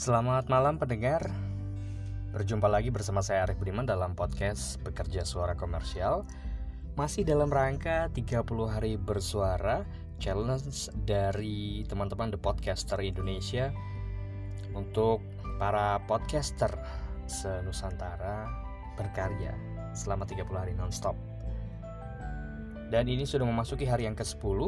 Selamat malam pendengar. Berjumpa lagi bersama saya Arif Budiman dalam podcast Bekerja Suara Komersial. Masih dalam rangka 30 hari bersuara Challenge dari teman-teman The Podcaster Indonesia Untuk para podcaster se-Nusantara berkarya selama 30 hari nonstop Dan ini sudah memasuki hari yang ke-10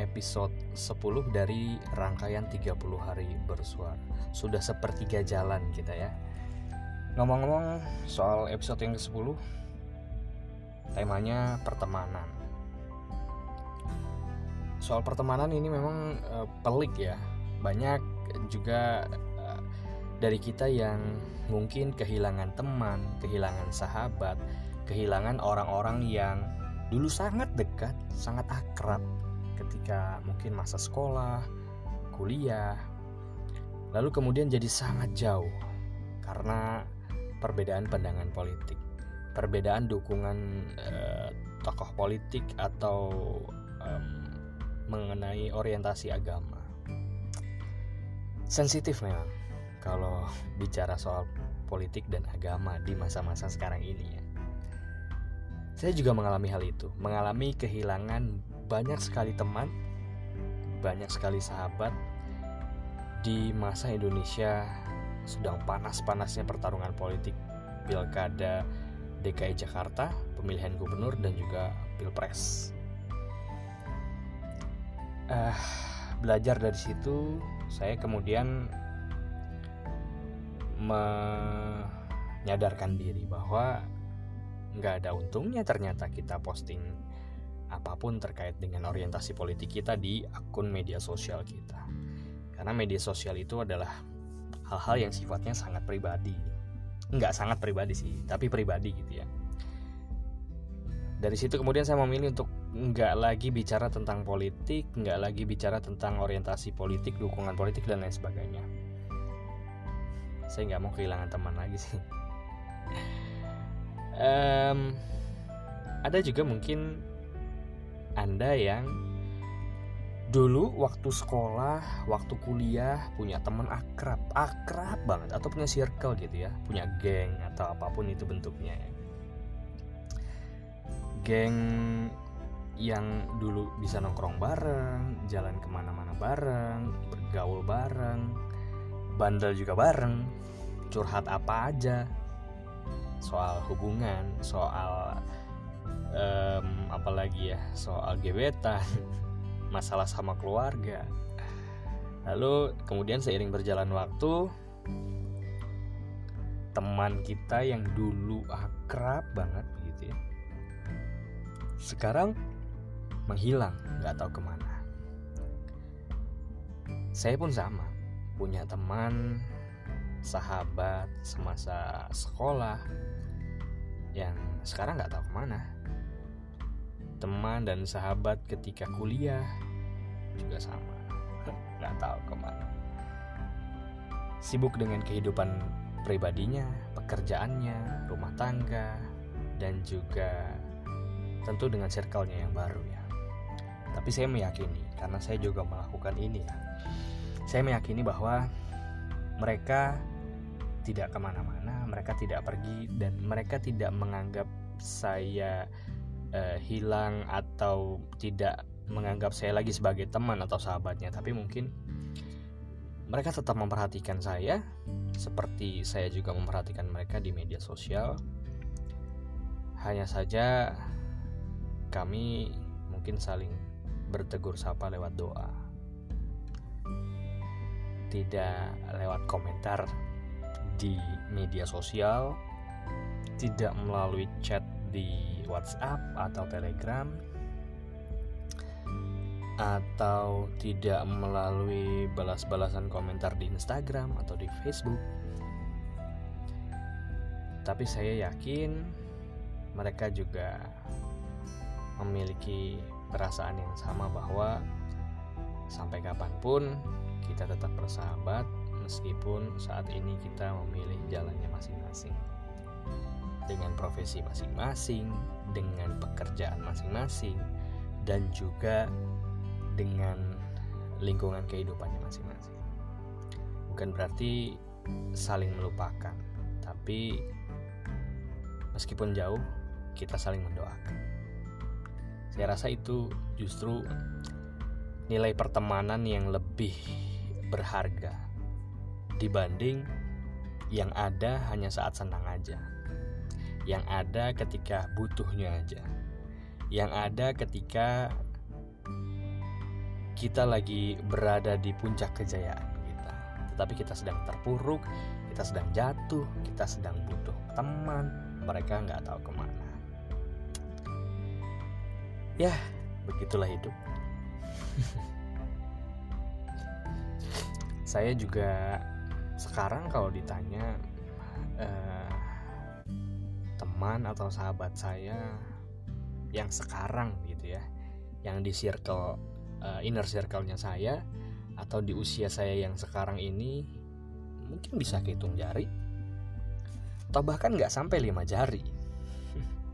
episode 10 dari rangkaian 30 hari bersuara. Sudah sepertiga jalan kita ya. Ngomong-ngomong soal episode yang ke-10 temanya pertemanan. Soal pertemanan ini memang uh, pelik ya. Banyak juga uh, dari kita yang mungkin kehilangan teman, kehilangan sahabat, kehilangan orang-orang yang dulu sangat dekat, sangat akrab, ketika mungkin masa sekolah, kuliah, lalu kemudian jadi sangat jauh karena perbedaan pandangan politik, perbedaan dukungan eh, tokoh politik atau eh, mengenai orientasi agama. Sensitif memang kalau bicara soal politik dan agama di masa-masa sekarang ini ya. Saya juga mengalami hal itu, mengalami kehilangan banyak sekali teman, banyak sekali sahabat di masa Indonesia sedang panas-panasnya pertarungan politik pilkada DKI Jakarta, pemilihan gubernur dan juga pilpres. Uh, belajar dari situ, saya kemudian menyadarkan diri bahwa nggak ada untungnya ternyata kita posting apa pun terkait dengan orientasi politik kita di akun media sosial kita. Karena media sosial itu adalah hal-hal yang sifatnya sangat pribadi. Enggak sangat pribadi sih, tapi pribadi gitu ya. Dari situ kemudian saya memilih untuk nggak lagi bicara tentang politik, nggak lagi bicara tentang orientasi politik, dukungan politik dan lain sebagainya. Saya nggak mau kehilangan teman lagi sih. Um, ada juga mungkin anda yang dulu waktu sekolah, waktu kuliah punya teman akrab, akrab banget atau punya circle gitu ya, punya geng atau apa pun itu bentuknya ya. Geng yang dulu bisa nongkrong bareng, jalan ke mana-mana bareng, bergaul bareng, bandel juga bareng, curhat apa aja, soal hubungan, soal um, apalagi ya soal gebetan masalah sama keluarga. Lalu kemudian seiring berjalan waktu teman kita yang dulu akrab banget gitu ya sekarang menghilang nggak tahu ke mana. Saya pun sama punya teman sahabat semasa sekolah yang sekarang nggak tahu ke mana. Teman dan sahabat ketika kuliah juga sama. Nggak tahu ke mana. Sibuk dengan kehidupan pribadinya pekerjaannya rumah tangga dan juga tentu dengan circle-nya yang baru ya. Tapi saya meyakini karena saya juga melakukan ini ya saya meyakini bahwa mereka tidak ke mana-mana mereka tidak pergi dan mereka tidak menganggap saya uh, hilang atau tidak menganggap saya lagi sebagai teman atau sahabatnya. Tapi mungkin mereka tetap memperhatikan saya seperti saya juga memperhatikan mereka di media sosial. Hanya saja kami mungkin saling bertegur sapa lewat doa. Tidak lewat komentar di media sosial tidak melalui chat di WhatsApp atau Telegram atau tidak melalui balas-balasan komentar di Instagram atau di Facebook. Tapi saya yakin mereka juga memiliki perasaan yang sama bahwa sampai kapan pun kita tetap bersahabat meskipun saat ini kita memilih jalannya masing-masing. dengan profesi masing-masing, dengan pekerjaan masing-masing, dan juga dengan lingkungan kehidupannya masing-masing. Bukan berarti saling melupakan, tapi meskipun jauh, kita saling mendoakan. Saya rasa itu justru nilai pertemanan yang lebih berharga dibanding yang ada hanya saat senang aja. Yang ada ketika butuhnya aja. Yang ada ketika kita lagi berada di puncak kejayaan kita. Tetapi kita sedang terpuruk, kita sedang jatuh, kita sedang butuh teman. Mereka nggak tahu ke mana. Ya, begitulah hidup. Saya juga sekarang kalau ditanya eh, teman atau sahabat saya yang sekarang gitu ya yang di circle uh, inner circle-nya saya atau di usia saya yang sekarang ini mungkin bisa kehitung jari atau bahkan nggak sampai lima jari.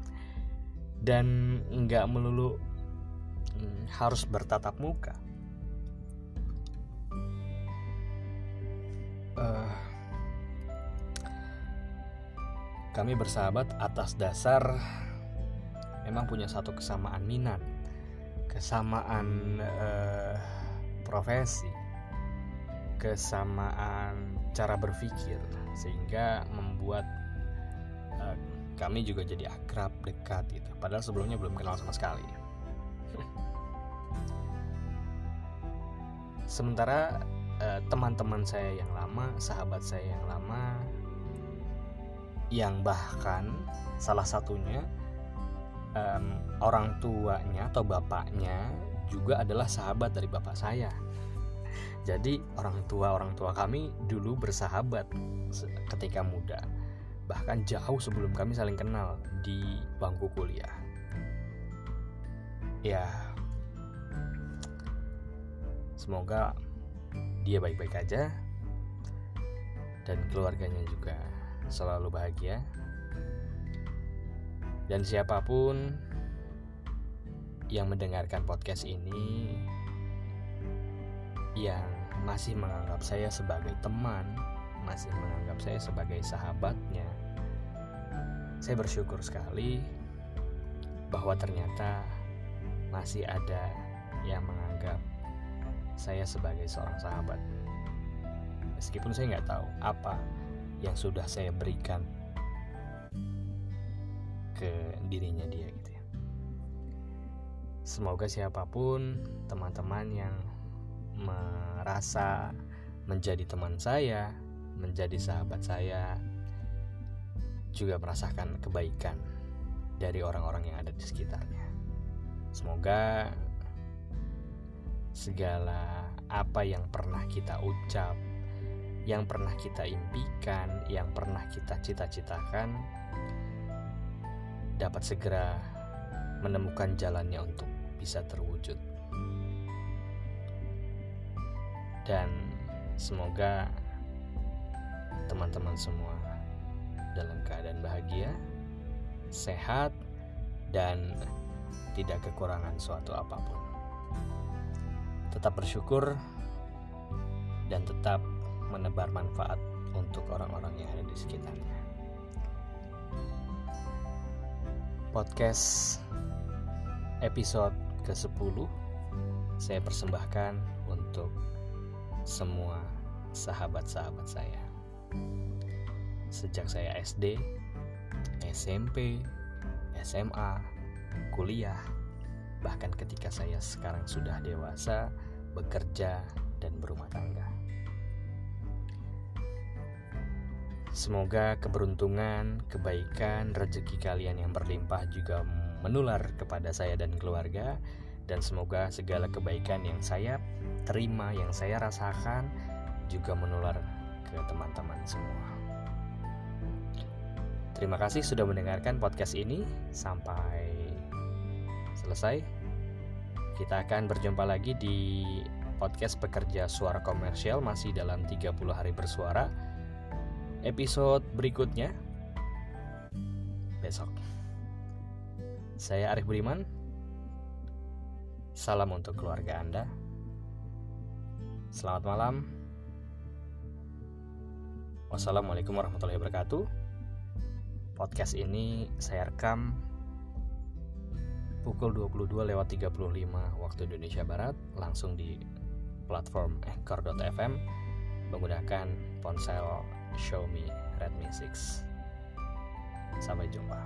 Dan nggak melulu hmm, harus bertatap muka uh, kami bersahabat atas dasar memang punya satu kesamaan minat, kesamaan uh, profesi, kesamaan cara berpikir, sehingga membuat uh, kami juga jadi akrab dekat gitu. Padahal sebelumnya belum kenal sama sekali. Sementara Eh, teman-teman saya yang lama, sahabat saya yang lama, yang bahkan salah satunya um, orang tuanya atau bapaknya juga adalah sahabat dari bapak saya. Jadi orang tua orang tua kami dulu bersahabat ketika muda, bahkan jauh sebelum kami saling kenal di bangku kuliah. Ya, semoga dia baik-baik aja dan keluarganya juga selalu bahagia dan siapa pun yang mendengarkan podcast ini yang masih menganggap saya sebagai teman, masih menganggap saya sebagai sahabatnya. Saya bersyukur sekali bahwa ternyata masih ada yang menganggap saya sebagai seorang sahabat. Meskipun saya nggak tahu apa yang sudah saya berikan ke dirinya dia gitu ya. Semoga siapa pun teman-teman yang merasa menjadi teman saya, menjadi sahabat saya, juga merasakan kebaikan dari orang-orang yang ada di sekitarnya. Semoga segala apa yang pernah kita ucap, yang pernah kita impikan, yang pernah kita cita-citakan dapat segera menemukan jalannya untuk bisa terwujud. Dan semoga teman-teman semua dalam keadaan bahagia, sehat, dan tidak kekurangan suatu apa pun tetap bersyukur dan tetap menebar manfaat untuk orang-orang yang ada di sekitarnya. Podcast episode ke-10 saya persembahkan untuk semua sahabat-sahabat saya. Sejak saya SD, SMP, SMA, kuliah, bahkan ketika saya sekarang sudah dewasa, bekerja, dan berumah tangga. Semoga keberuntungan, kebaikan, rezeki kalian yang berlimpah juga menular kepada saya dan keluarga, dan semoga segala kebaikan yang saya terima, yang saya rasakan, juga menular ke teman-teman semua. Terima kasih sudah mendengarkan podcast ini. Sampai selesai. Kita akan berjumpa lagi di podcast pekerja suara komersial masih dalam 30 hari bersuara. Episode berikutnya besok. Saya Arif Budiman. Salam untuk keluarga Anda. Selamat malam. Wassalamualaikum warahmatullahi wabarakatuh. Podcast ini saya rekam pukul 22 lewat 35 waktu Indonesia Barat langsung di platform anchor.fm menggunakan ponsel Xiaomi Redmi 6. Sampai jumpa.